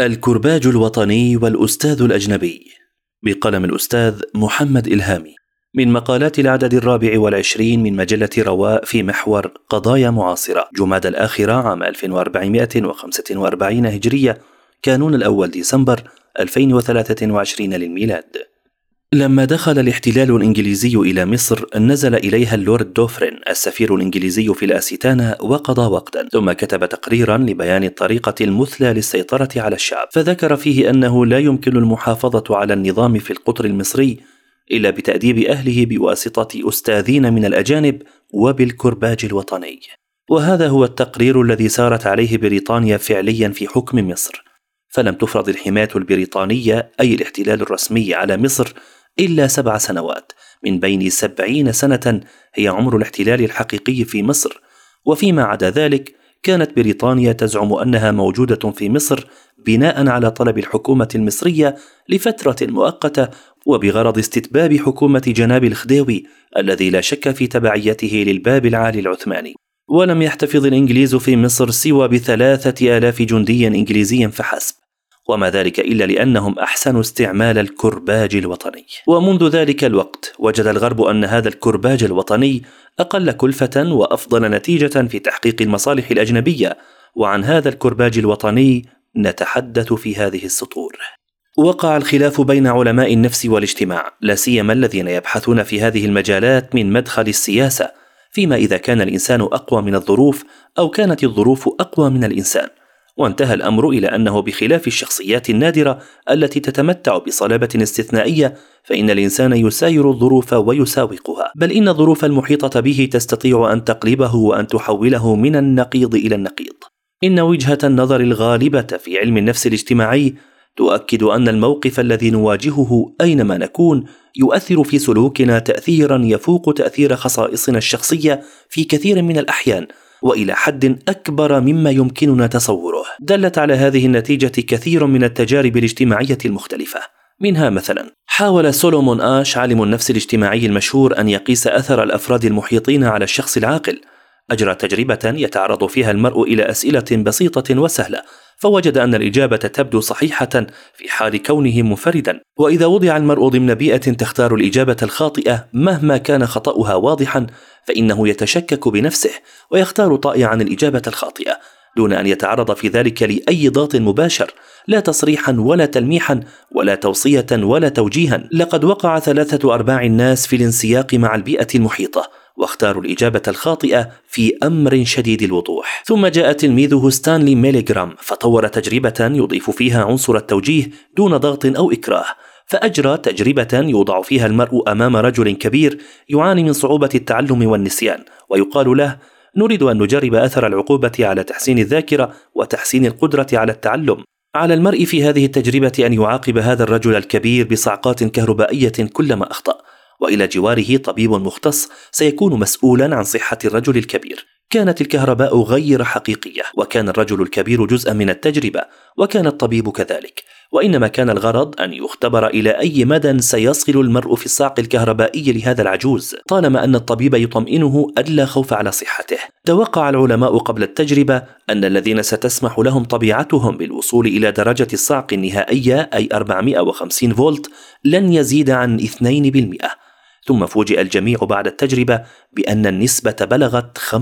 الكرباج الوطني والأستاذ الأجنبي بقلم الأستاذ محمد إلهامي. من مقالات العدد الرابع والعشرين من مجلة رواء في محور قضايا معاصرة. جماد الآخرة عام 1445 هجرية كانون الأول ديسمبر 2023 للميلاد. لما دخل الاحتلال الإنجليزي إلى مصر نزل إليها اللورد دوفرين السفير الإنجليزي في الاستانه وقضى وقتا ثم كتب تقريرا لبيان الطريقة المثلى للسيطرة على الشعب. فذكر فيه أنه لا يمكن المحافظة على النظام في القطر المصري إلا بتأديب أهله بواسطة أستاذين من الأجانب وبالكرباج الوطني. وهذا هو التقرير الذي سارت عليه بريطانيا فعليا في حكم مصر. فلم تفرض الحماية البريطانية أي الاحتلال الرسمي على مصر إلا سبع سنوات. من بين سبعين سنة هي عمر الاحتلال الحقيقي في مصر. وفيما عدا ذلك كانت بريطانيا تزعم أنها موجودة في مصر بناء على طلب الحكومة المصرية لفترة مؤقتة وبغرض استتباب حكومة جناب الخديوي الذي لا شك في تبعيته للباب العالي العثماني. ولم يحتفظ الإنجليز في مصر سوى بثلاثة آلاف جندي إنجليزي فحسب. وما ذلك إلا لأنهم أحسنوا استعمال الكرباج الوطني. ومنذ ذلك الوقت وجد الغرب أن هذا الكرباج الوطني أقل كلفة وأفضل نتيجة في تحقيق المصالح الأجنبية وعن هذا الكرباج الوطني نتحدث في هذه السطور. وقع الخلاف بين علماء النفس والاجتماع لا سيما الذين يبحثون في هذه المجالات من مدخل السياسة فيما إذا كان الإنسان أقوى من الظروف أو كانت الظروف أقوى من الإنسان. وانتهى الأمر إلى أنه بخلاف الشخصيات النادرة التي تتمتع بصلابة استثنائية فإن الإنسان يساير الظروف ويساوقها. بل إن الظروف المحيطة به تستطيع أن تقلبه وأن تحوله من النقيض إلى النقيض. إن وجهة النظر الغالبة في علم النفس الاجتماعي تؤكد أن الموقف الذي نواجهه أينما نكون يؤثر في سلوكنا تاثيرا يفوق تأثير خصائصنا الشخصية في كثير من الأحيان وإلى حد أكبر مما يمكننا تصوره. دلت على هذه النتيجة كثير من التجارب الاجتماعية المختلفة. منها مثلا حاول سولومون آش عالم النفس الاجتماعي المشهور أن يقيس أثر الأفراد المحيطين على الشخص العاقل. أجرى تجربة يتعرض فيها المرء إلى أسئلة بسيطة وسهلة فوجد أن الإجابة تبدو صحيحة في حال كونه منفردا. وإذا وضع المرء ضمن بيئة تختار الإجابة الخاطئة مهما كان خطأها واضحا فإنه يتشكك بنفسه ويختار طائعا الإجابة الخاطئة دون أن يتعرض في ذلك لأي ضغط مباشر لا تصريحا ولا تلميحا ولا توصية ولا توجيها. لقد وقع ثلاثة أرباع الناس في الانسياق مع البيئة المحيطة واختاروا الإجابة الخاطئة في أمر شديد الوضوح. ثم جاء تلميذه ستانلي ميليغرام فطور تجربة يضيف فيها عنصر التوجيه دون ضغط أو إكراه. فأجرى تجربة يوضع فيها المرء أمام رجل كبير يعاني من صعوبة التعلم والنسيان ويقال له نريد أن نجرب أثر العقوبة على تحسين الذاكرة وتحسين القدرة على التعلم. على المرء في هذه التجربة أن يعاقب هذا الرجل الكبير بصعقات كهربائية كلما أخطأ وإلى جواره طبيب مختص سيكون مسؤولا عن صحة الرجل الكبير. كانت الكهرباء غير حقيقية وكان الرجل الكبير جزءا من التجربة وكان الطبيب كذلك. وإنما كان الغرض أن يختبر إلى أي مدى سيصل المرء في الصعق الكهربائي لهذا العجوز طالما أن الطبيب يطمئنه الا خوف على صحته. توقع العلماء قبل التجربة أن الذين ستسمح لهم طبيعتهم بالوصول إلى درجة الصعق النهائية أي 450 فولت لن يزيد عن 2% ثم فوجئ الجميع بعد التجربة بأن النسبة بلغت 65%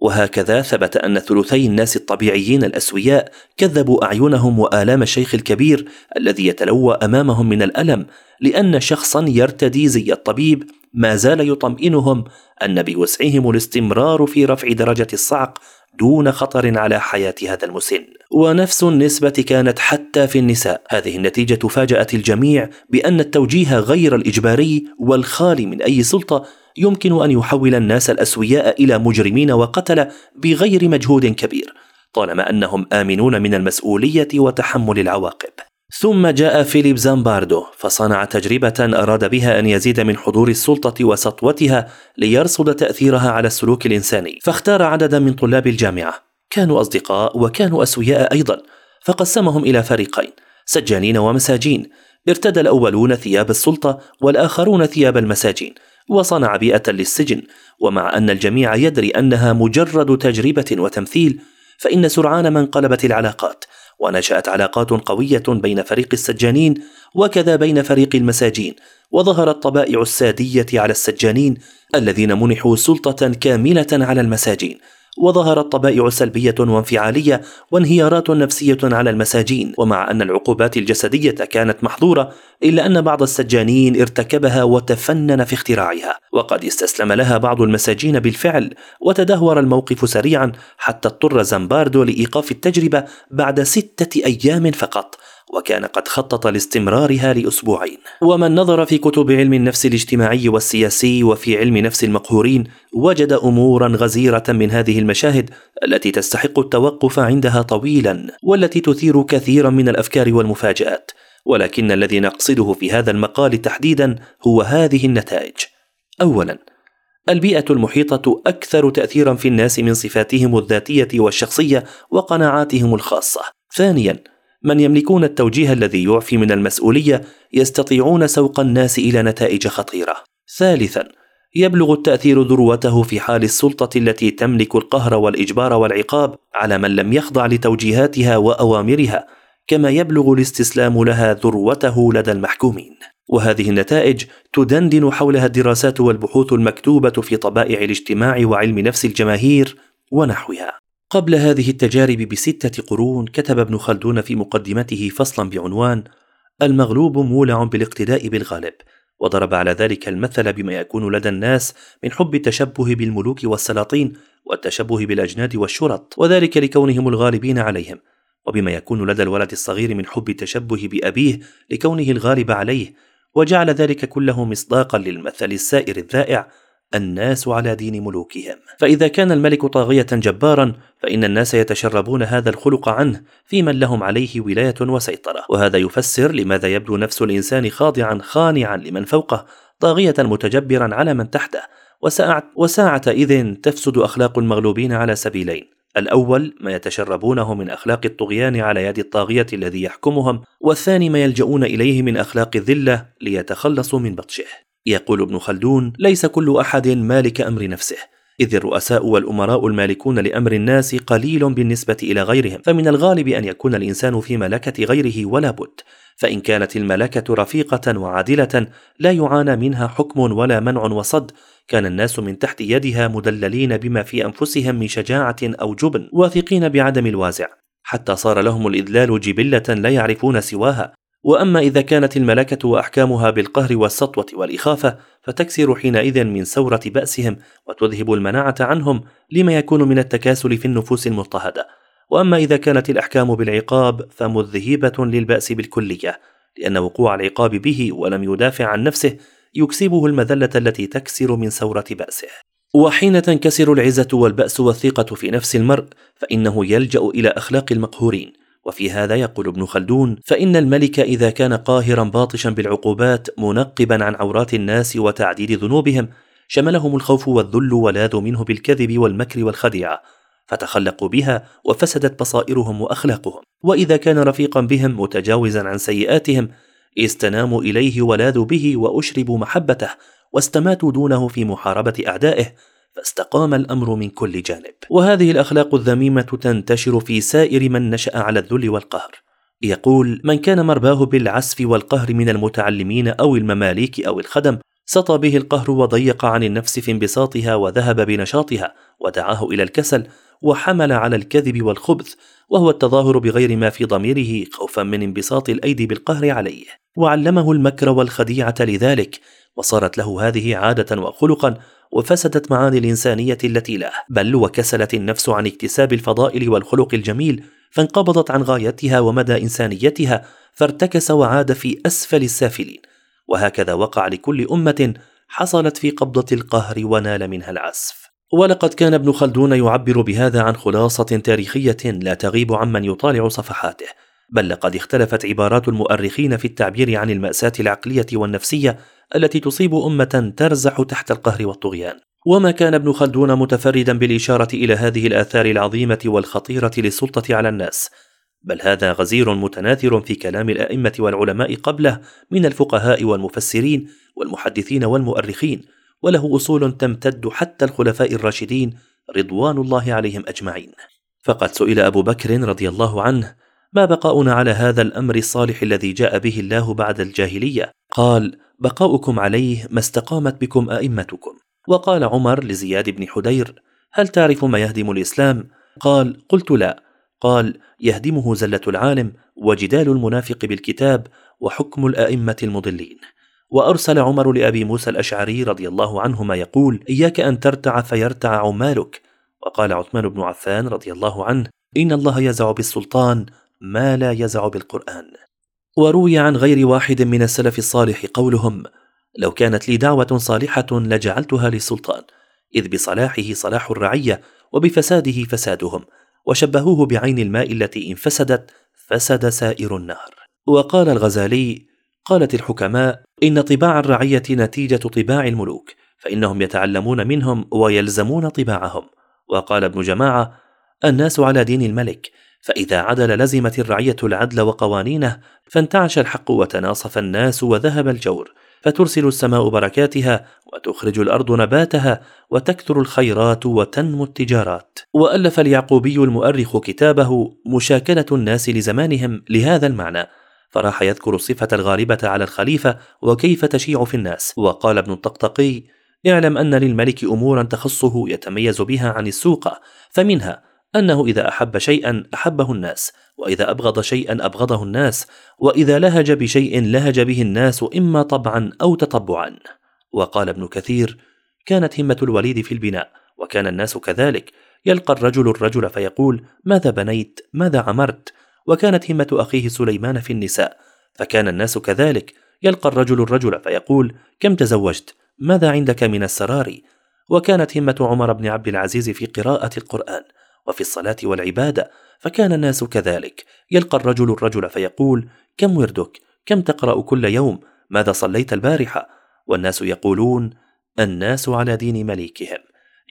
وهكذا ثبت أن ثلثي الناس الطبيعيين الأسوياء كذبوا أعينهم وآلام الشيخ الكبير الذي يتلوى أمامهم من الألم لأن شخصا يرتدي زي الطبيب ما زال يطمئنهم أن بوسعهم الاستمرار في رفع درجة الصعق دون خطر على حياة هذا المسن. ونفس النسبة كانت حتى في النساء. هذه النتيجة فاجأت الجميع بأن التوجيه غير الإجباري والخالي من أي سلطة يمكن أن يحول الناس الأسوياء إلى مجرمين وقتلة بغير مجهود كبير طالما أنهم آمنون من المسؤولية وتحمل العواقب. ثم جاء فيليب زامباردو فصنع تجربة أراد بها أن يزيد من حضور السلطة وسطوتها ليرصد تأثيرها على السلوك الإنساني. فاختار عددا من طلاب الجامعة. كانوا أصدقاء وكانوا أسوياء أيضا فقسمهم إلى فريقين سجانين ومساجين. ارتدى الأولون ثياب السلطة والآخرون ثياب المساجين وصنع بيئة للسجن. ومع أن الجميع يدري أنها مجرد تجربة وتمثيل فإن سرعان ما انقلبت العلاقات. ونشأت علاقات قوية بين فريق السجانين وكذا بين فريق المساجين وظهرت طبائع السادية على السجانين الذين منحوا سلطة كاملة على المساجين. وظهرت طبائع سلبية وانفعالية وانهيارات نفسية على المساجين. ومع أن العقوبات الجسدية كانت محظورة إلا أن بعض السجانين ارتكبها وتفنن في اختراعها. وقد استسلم لها بعض المساجين بالفعل وتدهور الموقف سريعا حتى اضطر زامباردو لإيقاف التجربة بعد ستة أيام فقط. وكان قد خطط لاستمرارها لأسبوعين. ومن نظر في كتب علم النفس الاجتماعي والسياسي وفي علم نفس المقهورين وجد أمورا غزيرة من هذه المشاهد التي تستحق التوقف عندها طويلا والتي تثير كثيرا من الأفكار والمفاجآت. ولكن الذي نقصده في هذا المقال تحديدا هو هذه النتائج. اولا البيئة المحيطة أكثر تاثيرا في الناس من صفاتهم الذاتية والشخصية وقناعاتهم الخاصة. ثانيا من يملكون التوجيه الذي يعفي من المسؤولية يستطيعون سوق الناس إلى نتائج خطيرة. ثالثا يبلغ التأثير ذروته في حال السلطة التي تملك القهر والإجبار والعقاب على من لم يخضع لتوجيهاتها وأوامرها كما يبلغ الاستسلام لها ذروته لدى المحكومين. وهذه النتائج تدندن حولها الدراسات والبحوث المكتوبة في طبائع الاجتماع وعلم نفس الجماهير ونحوها. قبل هذه التجارب بستة قرون كتب ابن خلدون في مقدمته فصلا بعنوان المغلوب مولع بالاقتداء بالغالب وضرب على ذلك المثل بما يكون لدى الناس من حب التشبه بالملوك والسلاطين والتشبه بالأجناد والشرط وذلك لكونهم الغالبين عليهم وبما يكون لدى الولد الصغير من حب التشبه بأبيه لكونه الغالب عليه وجعل ذلك كله مصداقا للمثل السائر الذائع الناس على دين ملوكهم. فإذا كان الملك طاغية جبارا فإن الناس يتشربون هذا الخلق عنه في من لهم عليه ولاية وسيطرة. وهذا يفسر لماذا يبدو نفس الإنسان خاضعا خانعا لمن فوقه طاغية متجبرا على من تحته. وساعة, إذن تفسد أخلاق المغلوبين على سبيلين. الأول ما يتشربونه من أخلاق الطغيان على يد الطاغية الذي يحكمهم. والثاني ما يلجؤون إليه من أخلاق الذلة ليتخلصوا من بطشه. يقول ابن خلدون ليس كل أحد مالك أمر نفسه إذ الرؤساء والأمراء المالكون لأمر الناس قليل بالنسبة إلى غيرهم، فمن الغالب أن يكون الإنسان في ملكة غيره ولا بد، فإن كانت الملكة رفيقة وعادلة لا يعانى منها حكم ولا منع وصد، كان الناس من تحت يدها مدللين بما في أنفسهم من شجاعة أو جبن، واثقين بعدم الوازع، حتى صار لهم الإذلال جبلة لا يعرفون سواها، وأما إذا كانت الملكه وأحكامها بالقهر والسطوة والإخافة فتكسر حينئذ من سوره بأسهم وتذهب المناعة عنهم لما يكون من التكاسل في النفوس المضطهدة. وأما إذا كانت الأحكام بالعقاب فمذهبة للبأس بالكلية لأن وقوع العقاب به ولم يدافع عن نفسه يكسبه المذلة التي تكسر من سوره بأسه. وحين تنكسر العزة والبأس والثقة في نفس المرء فإنه يلجأ إلى أخلاق المقهورين. وفي هذا يقول ابن خلدون فإن الملك إذا كان قاهرا باطشا بالعقوبات منقبا عن عورات الناس وتعديل ذنوبهم شملهم الخوف والذل ولاذوا منه بالكذب والمكر والخديعة فتخلقوا بها وفسدت بصائرهم وأخلاقهم. وإذا كان رفيقا بهم متجاوزا عن سيئاتهم استناموا إليه ولاذوا به وأشربوا محبته واستماتوا دونه في محاربة أعدائه فاستقام الأمر من كل جانب. وهذه الأخلاق الذميمة تنتشر في سائر من نشأ على الذل والقهر. يقول من كان مرباه بالعسف والقهر من المتعلمين أو المماليك أو الخدم سطى به القهر وضيق عن النفس في انبساطها وذهب بنشاطها ودعاه إلى الكسل وحمل على الكذب والخبث وهو التظاهر بغير ما في ضميره خوفا من انبساط الأيدي بالقهر عليه. وعلمه المكر والخديعة لذلك وصارت له هذه عادة وخلقا وفسدت معاني الإنسانية التي له بل وكسلت النفس عن اكتساب الفضائل والخلق الجميل فانقبضت عن غايتها ومدى إنسانيتها فارتكس وعاد في أسفل السافلين. وهكذا وقع لكل أمة حصلت في قبضة القهر ونال منها العسف ولقد كان ابن خلدون يعبر بهذا عن خلاصة تاريخية لا تغيب عمن يطالع صفحاته. بل لقد اختلفت عبارات المؤرخين في التعبير عن المأساة العقلية والنفسية التي تصيب أمة ترزح تحت القهر والطغيان. وما كان ابن خلدون متفردا بالإشارة إلى هذه الآثار العظيمة والخطيرة للسلطة على الناس بل هذا غزير متناثر في كلام الأئمة والعلماء قبله من الفقهاء والمفسرين والمحدثين والمؤرخين وله أصول تمتد حتى الخلفاء الراشدين رضوان الله عليهم أجمعين. فقد سئل أبو بكر رضي الله عنه ما بقاؤنا على هذا الأمر الصالح الذي جاء به الله بعد الجاهلية؟ قال بقاؤكم عليه ما استقامت بكم أئمتكم. وقال عمر لزياد بن حدير هل تعرف ما يهدم الإسلام؟ قال قلت لا. قال يهدمه زلة العالم وجدال المنافق بالكتاب وحكم الأئمة المضلين. وأرسل عمر لأبي موسى الأشعري رضي الله عنهما يقول إياك أن ترتع فيرتع عمالك. وقال عثمان بن عفان رضي الله عنه إن الله يزع بالسلطان ما لا يزع بالقرآن. وروي عن غير واحد من السلف الصالح قولهم لو كانت لي دعوة صالحة لجعلتها للسلطان إذ بصلاحه صلاح الرعية وبفساده فسادهم وشبهوه بعين الماء التي إن فسدت فسد سائر النهر وقال الغزالي قالت الحكماء إن طباع الرعية نتيجة طباع الملوك فإنهم يتعلمون منهم ويلزمون طباعهم. وقال ابن جماعة الناس على دين الملك فإذا عدل لزمت الرعية العدل وقوانينه فانتعش الحق وتناصف الناس وذهب الجور فترسل السماء بركاتها وتخرج الأرض نباتها وتكثر الخيرات وتنمو التجارات. وألف اليعقوبي المؤرخ كتابه مشاكلة الناس لزمانهم لهذا المعنى فراح يذكر الصفة الغالبة على الخليفة وكيف تشيع في الناس. وقال ابن الطقطقي اعلم أن للملك امورا تخصه يتميز بها عن السوق فمنها أنه إذا أحب شيئا أحبه الناس وإذا أبغض شيئا أبغضه الناس وإذا لهج بشيء لهج به الناس إما طبعا أو تطبعا. وقال ابن كثير كانت همة الوليد في البناء وكان الناس كذلك. يلقى الرجل الرجل فيقول ماذا بنيت؟ ماذا عمرت؟ وكانت همة أخيه سليمان في النساء فكان الناس كذلك. يلقى الرجل الرجل فيقول كم تزوجت؟ ماذا عندك من السرار وكانت همة عمر بن عبد العزيز في قراءة القرآن. وفي الصلاة والعبادة فكان الناس كذلك. يلقى الرجل الرجل فيقول كم وردك؟ كم تقرأ كل يوم؟ ماذا صليت البارحة؟ والناس يقولون الناس على دين مليكهم.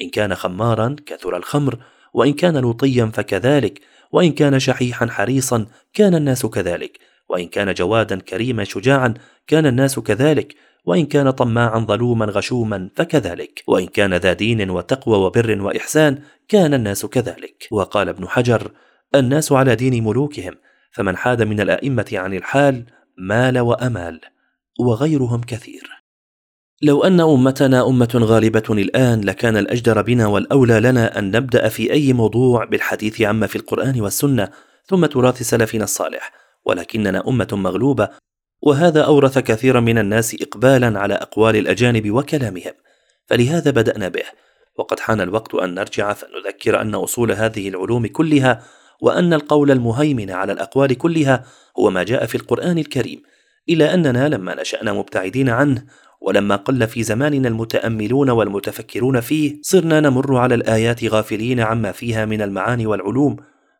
إن كان خمارا كثر الخمر وإن كان لوطيا فكذلك وإن كان شحيحا حريصا كان الناس كذلك وإن كان جوادا كريما شجاعا كان الناس كذلك. وإن كان طماعا ظلوما غشوما فكذلك وإن كان ذا دين وتقوى وبر وإحسان كان الناس كذلك. وقال ابن حجر الناس على دين ملوكهم فمن حاد من الأئمة عن الحال مال وأمال وغيرهم كثير. لو أن أمتنا أمة غالبة الآن لكان الأجدر بنا والأولى لنا أن نبدأ في أي موضوع بالحديث عما في القرآن والسنة ثم تراث سلفنا الصالح ولكننا أمة مغلوبة وهذا أورث كثيرا من الناس اقبالا على أقوال الأجانب وكلامهم فلهذا بدأنا به. وقد حان الوقت أن نرجع فنذكر أن أصول هذه العلوم كلها وأن القول المهيمن على الأقوال كلها هو ما جاء في القرآن الكريم إلى أننا لما نشأنا مبتعدين عنه ولما قل في زماننا المتأملون والمتفكرون فيه صرنا نمر على الآيات غافلين عما فيها من المعاني والعلوم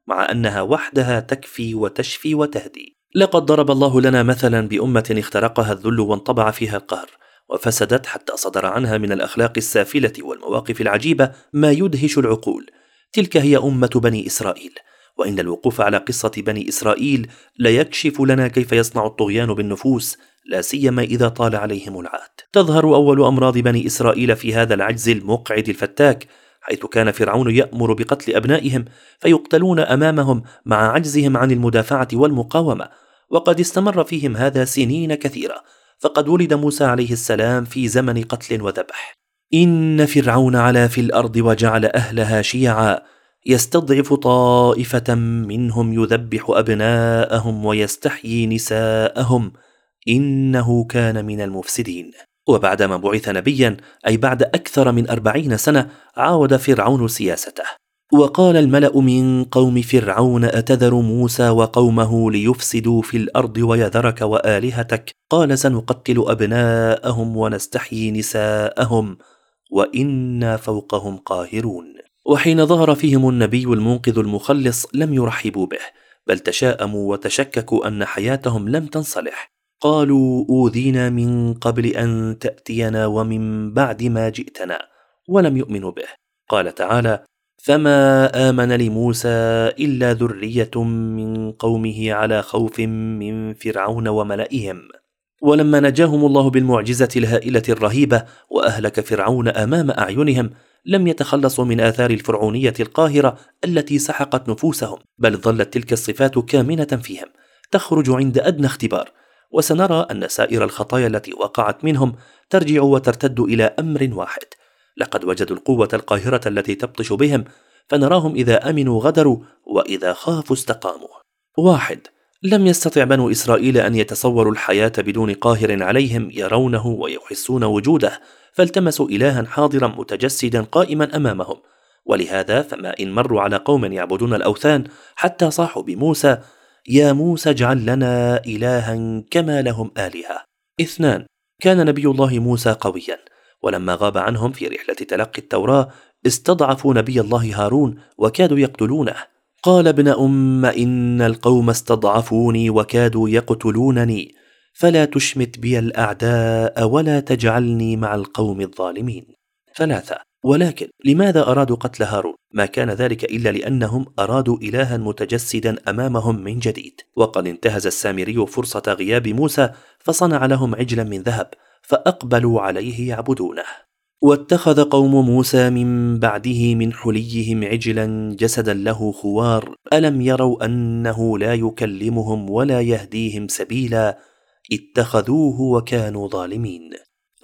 مع أنها وحدها تكفي وتشفي وتهدي. لقد ضرب الله لنا مثلا بأمة اخترقها الذل وانطبع فيها القهر وفسدت حتى صدر عنها من الأخلاق السافلة والمواقف العجيبة ما يدهش العقول. تلك هي أمة بني إسرائيل وإن الوقوف على قصة بني إسرائيل ليكشف لنا كيف يصنع الطغيان بالنفوس لا سيما إذا طال عليهم العهد. تظهر أول أمراض بني إسرائيل في هذا العجز المقعد الفتاك حيث كان فرعون يأمر بقتل أبنائهم فيقتلون أمامهم مع عجزهم عن المدافعة والمقاومة وقد استمر فيهم هذا سنين كثيرة فقد ولد موسى عليه السلام في زمن قتل وذبح. إن فرعون علا في الأرض وجعل أهلها شيعا يستضعف طائفة منهم يذبح أبناءهم ويستحيي نساءهم إنه كان من المفسدين. وبعدما بعث نبيا أي بعد أكثر من أربعين سنة عاود فرعون سياسته. وقال الملأ من قوم فرعون أتذر موسى وقومه ليفسدوا في الأرض ويذرك وآلهتك؟ قال سنقتل أبناءهم ونستحيي نساءهم وإنا فوقهم قاهرون. وحين ظهر فيهم النبي المنقذ المخلص لم يرحبوا به بل تشاءموا وتشككوا أن حياتهم لم تنصلح. قالوا أوذينا من قبل أن تأتينا ومن بعد ما جئتنا ولم يؤمنوا به. قال تعالى فما آمن لموسى إلا ذرية من قومه على خوف من فرعون وملئهم. ولما نجاهم الله بالمعجزة الهائلة الرهيبة وأهلك فرعون أمام أعينهم لم يتخلصوا من آثار الفرعونية القاهرة التي سحقت نفوسهم بل ظلت تلك الصفات كامنة فيهم تخرج عند أدنى اختبار. وسنرى أن سائر الخطايا التي وقعت منهم ترجع وترتد إلى أمر واحد. لقد وجدوا القوة القاهرة التي تبطش بهم فنراهم إذا أمنوا غدروا وإذا خافوا استقاموا. واحد لم يستطع بنو إسرائيل أن يتصوروا الحياة بدون قاهر عليهم يرونه ويحسون وجوده فالتمسوا إلها حاضرا متجسدا قائما أمامهم. ولهذا فما إن مروا على قوم يعبدون الأوثان حتى صاحوا بموسى يا موسى اجعل لنا إلها كما لهم آلهة. اثنان كان نبي الله موسى قويا ولما غاب عنهم في رحلة تلقي التوراة استضعفوا نبي الله هارون وكادوا يقتلونه. قال ابن أم إن القوم استضعفوني وكادوا يقتلونني فلا تشمت بي الأعداء ولا تجعلني مع القوم الظالمين. ثلاثة ولكن لماذا أرادوا قتل هارون؟ ما كان ذلك إلا لأنهم أرادوا إلها متجسدا أمامهم من جديد. وقد انتهز السامري فرصة غياب موسى فصنع لهم عجلا من ذهب فأقبلوا عليه يعبدونه. واتخذ قوم موسى من بعده من حليهم عجلا جسدا له خوار. ألم يروا أنه لا يكلمهم ولا يهديهم سبيلا؟ اتخذوه وكانوا ظالمين.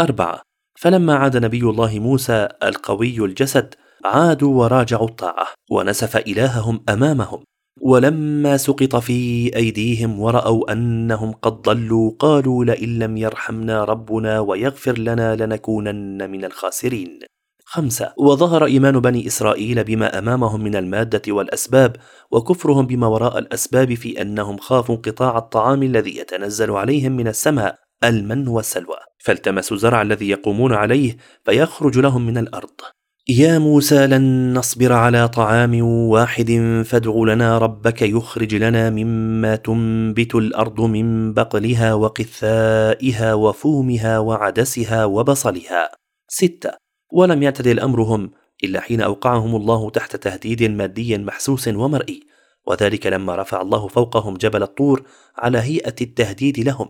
أربعة. فلما عاد نبي الله موسى القوي الجسد عادوا وراجعوا الطاعة ونسف إلههم أمامهم. ولما سقط في أيديهم ورأوا أنهم قد ضلوا قالوا لئن لم يرحمنا ربنا ويغفر لنا لنكونن من الخاسرين. خمسة وظهر إيمان بني إسرائيل بما أمامهم من المادة والأسباب وكفرهم بما وراء الأسباب في أنهم خافوا انقطاع الطعام الذي يتنزل عليهم من السماء. المن والسلوى فالتمسوا الزرع الذي يقومون عليه فيخرج لهم من الأرض. يا موسى لن نصبر على طعام واحد فادع لنا ربك يخرج لنا مما تنبت الأرض من بقلها وقثائها وفومها وعدسها وبصلها. ستة. ولم يعتدل امرهم إلا حين أوقعهم الله تحت تهديد مادي محسوس ومرئي. وذلك لما رفع الله فوقهم جبل الطور على هيئة التهديد لهم.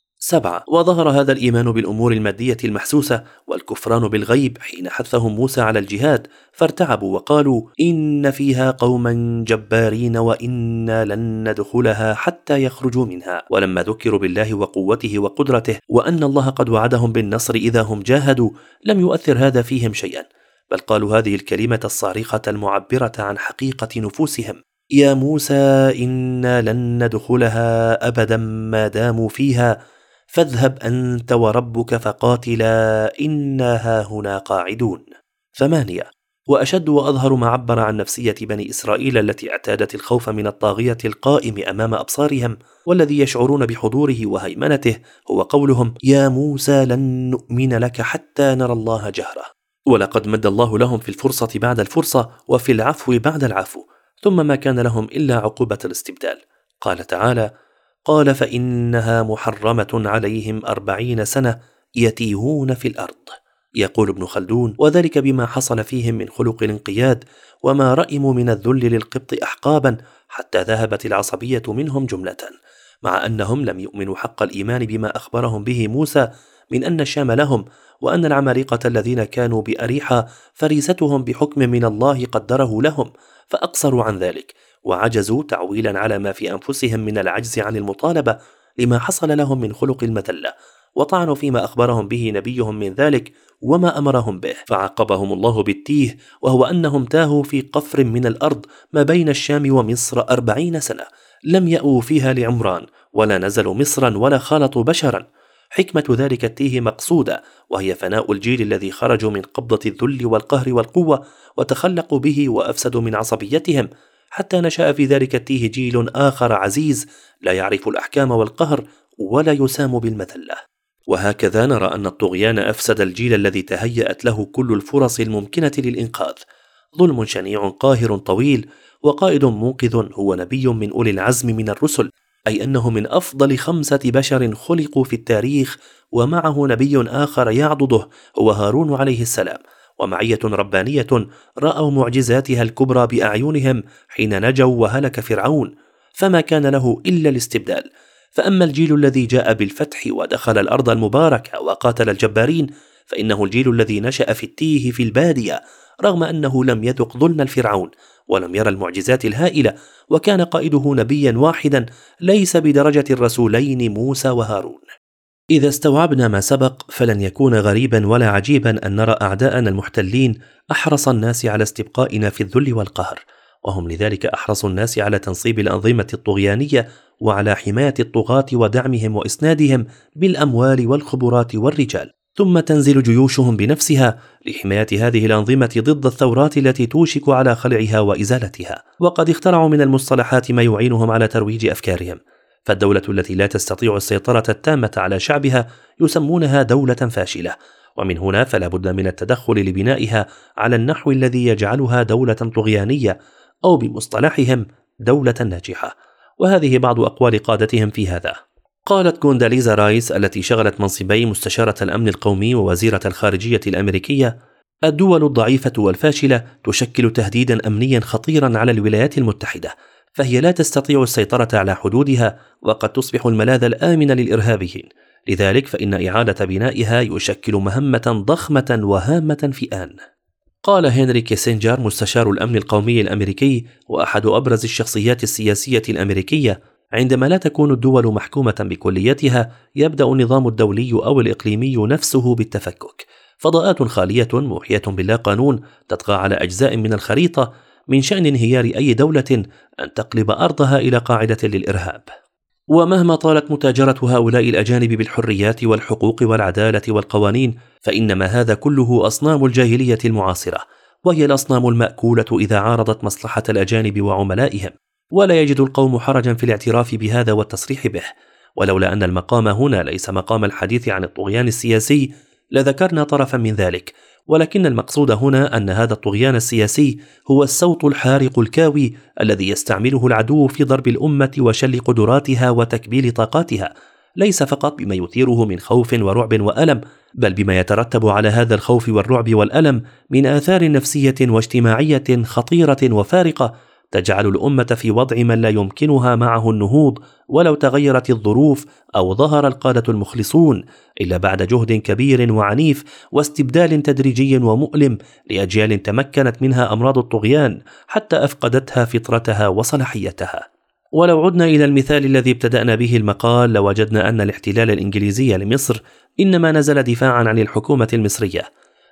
سبعة. وظهر هذا الإيمان بالأمور المادية المحسوسة والكفران بالغيب حين حثهم موسى على الجهاد فارتعبوا وقالوا إن فيها قوما جبارين وإنا لن ندخلها حتى يخرجوا منها. ولما ذكروا بالله وقوته وقدرته وأن الله قد وعدهم بالنصر إذا هم جاهدوا لم يؤثر هذا فيهم شيئا بل قالوا هذه الكلمة الصارخة المعبرة عن حقيقة نفوسهم يا موسى إنا لن ندخلها أبدا ما داموا فيها فاذهب أنت وربك فقاتلا إنا هاهنا قاعدون. ثمانية وأشد وأظهر ما عبر عن نفسية بني إسرائيل التي اعتادت الخوف من الطاغية القائم أمام أبصارهم والذي يشعرون بحضوره وهيمنته هو قولهم يا موسى لن نؤمن لك حتى نرى الله جهرة. ولقد مد الله لهم في الفرصة بعد الفرصة وفي العفو بعد العفو ثم ما كان لهم إلا عقوبة الاستبدال. قال تعالى قال فإنها محرمة عليهم أربعين سنة يتيهون في الأرض. يقول ابن خلدون وذلك بما حصل فيهم من خلق الانقياد وما رأموا من الذل للقبط احقابا حتى ذهبت العصبية منهم جملة مع أنهم لم يؤمنوا حق الإيمان بما أخبرهم به موسى من أن الشام لهم وأن العمالقة الذين كانوا باريحا فريستهم بحكم من الله قدره لهم فأقصروا عن ذلك. وعجزوا تعويلا على ما في أنفسهم من العجز عن المطالبة لما حصل لهم من خلق المذله وطعنوا فيما أخبرهم به نبيهم من ذلك وما أمرهم به. فعاقبهم الله بالتيه وهو أنهم تاهوا في قفر من الأرض ما بين الشام ومصر أربعين سنة لم ياوا فيها لعمران ولا نزلوا مصرا ولا خالطوا بشرا. حكمة ذلك التيه مقصودة وهي فناء الجيل الذي خرجوا من قبضة الذل والقهر والقوة وتخلقوا به وأفسدوا من عصبيتهم حتى نشأ في ذلك التيه جيل آخر عزيز لا يعرف الأحكام والقهر ولا يسام بالمذلة. وهكذا نرى أن الطغيان أفسد الجيل الذي تهيأت له كل الفرص الممكنة للإنقاذ. ظلم شنيع قاهر طويل وقائد منقذ هو نبي من أولي العزم من الرسل أي أنه من أفضل خمسة بشر خلقوا في التاريخ ومعه نبي آخر يعضده هو هارون عليه السلام. ومعية ربانية رأوا معجزاتها الكبرى بأعينهم حين نجوا وهلك فرعون فما كان له إلا الاستبدال. فأما الجيل الذي جاء بالفتح ودخل الأرض المباركة وقاتل الجبارين فإنه الجيل الذي نشأ في التيه في البادية رغم أنه لم يذق ظلم الفرعون ولم يرى المعجزات الهائلة وكان قائده نبيا واحدا ليس بدرجة الرسولين موسى وهارون. إذا استوعبنا ما سبق فلن يكون غريبا ولا عجيبا أن نرى أعداءنا المحتلين أحرص الناس على استبقائنا في الذل والقهر. وهم لذلك أحرص الناس على تنصيب الأنظمة الطغيانية وعلى حماية الطغاة ودعمهم وإسنادهم بالأموال والخبرات والرجال. ثم تنزل جيوشهم بنفسها لحماية هذه الأنظمة ضد الثورات التي توشك على خلعها وإزالتها. وقد اخترعوا من المصطلحات ما يعينهم على ترويج أفكارهم. فالدولة التي لا تستطيع السيطرة التامة على شعبها يسمونها دولة فاشلة. ومن هنا فلا بد من التدخل لبنائها على النحو الذي يجعلها دولة طغيانية أو بمصطلحهم دولة ناجحة. وهذه بعض أقوال قادتهم في هذا. قالت كونداليزا رايس التي شغلت منصبي مستشارة الأمن القومي ووزيرة الخارجية الأمريكية الدول الضعيفة والفاشلة تشكل تهديدا أمنيا خطيرا على الولايات المتحدة. فهي لا تستطيع السيطرة على حدودها وقد تصبح الملاذ الآمن للإرهابيين. لذلك فإن إعادة بنائها يشكل مهمة ضخمة وهامة في آن قال هنري كيسنجر مستشار الأمن القومي الأمريكي وأحد أبرز الشخصيات السياسية الأمريكية عندما لا تكون الدول محكومة بكليتها يبدأ النظام الدولي أو الإقليمي نفسه بالتفكك. فضاءات خالية موحية باللا قانون تطغى على أجزاء من الخريطة من شأن انهيار أي دولة أن تقلب أرضها إلى قاعدة للإرهاب. ومهما طالت متاجرة هؤلاء الأجانب بالحريات والحقوق والعدالة والقوانين فإنما هذا كله أصنام الجاهلية المعاصرة وهي الأصنام المأكولة إذا عارضت مصلحة الأجانب وعملائهم. ولا يجد القوم حرجا في الاعتراف بهذا والتصريح به ولولا أن المقام هنا ليس مقام الحديث عن الطغيان السياسي لذكرنا طرفا من ذلك ولكن المقصود هنا أن هذا الطغيان السياسي هو الصوت الحارق الكاوي الذي يستعمله العدو في ضرب الأمة وشل قدراتها وتكبيل طاقاتها ليس فقط بما يثيره من خوف ورعب وألم بل بما يترتب على هذا الخوف والرعب والألم من آثار نفسية واجتماعية خطيرة وفارقة تجعل الأمة في وضع من لا يمكنها معه النهوض ولو تغيرت الظروف أو ظهر القادة المخلصون إلا بعد جهد كبير وعنيف واستبدال تدريجي ومؤلم لأجيال تمكنت منها أمراض الطغيان حتى أفقدتها فطرتها وصلاحيتها. ولو عدنا إلى المثال الذي ابتدأنا به المقال لوجدنا أن الاحتلال الإنجليزي لمصر إنما نزل دفاعا عن الحكومة المصرية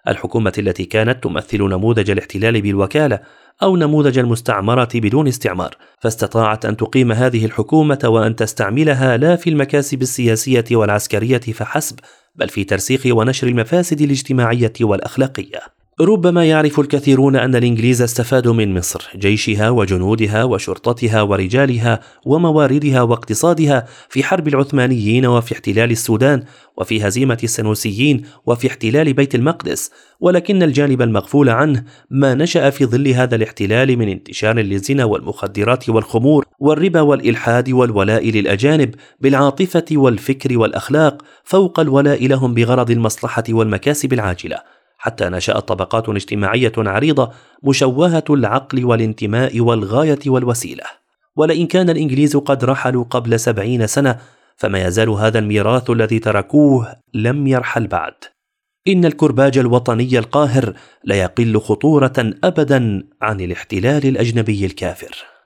الحكومة التي كانت تمثل نموذج الاحتلال بالوكالة أو نموذج المستعمرة بدون استعمار، فاستطاعت أن تقيم هذه الحكومة وأن تستعملها لا في المكاسب السياسية والعسكرية فحسب، بل في ترسيخ ونشر المفاسد الاجتماعية والأخلاقية. ربما يعرف الكثيرون أن الإنجليز استفادوا من مصر جيشها وجنودها وشرطتها ورجالها ومواردها واقتصادها في حرب العثمانيين وفي احتلال السودان وفي هزيمة السنوسيين وفي احتلال بيت المقدس. ولكن الجانب المغفول عنه ما نشأ في ظل هذا الاحتلال من انتشار للزنا والمخدرات والخمور والربا والإلحاد والولاء للأجانب بالعاطفة والفكر والأخلاق فوق الولاء لهم بغرض المصلحة والمكاسب العاجلة. حتى نشأت طبقات اجتماعية عريضة مشوهة العقل والانتماء والغاية والوسيلة. ولئن كان الإنجليز قد رحلوا قبل سبعين سنة فما يزال هذا الميراث الذي تركوه لم يرحل بعد إن الكرباج الوطني القاهر لا يقل خطورة أبدا عن الاحتلال الأجنبي الكافر.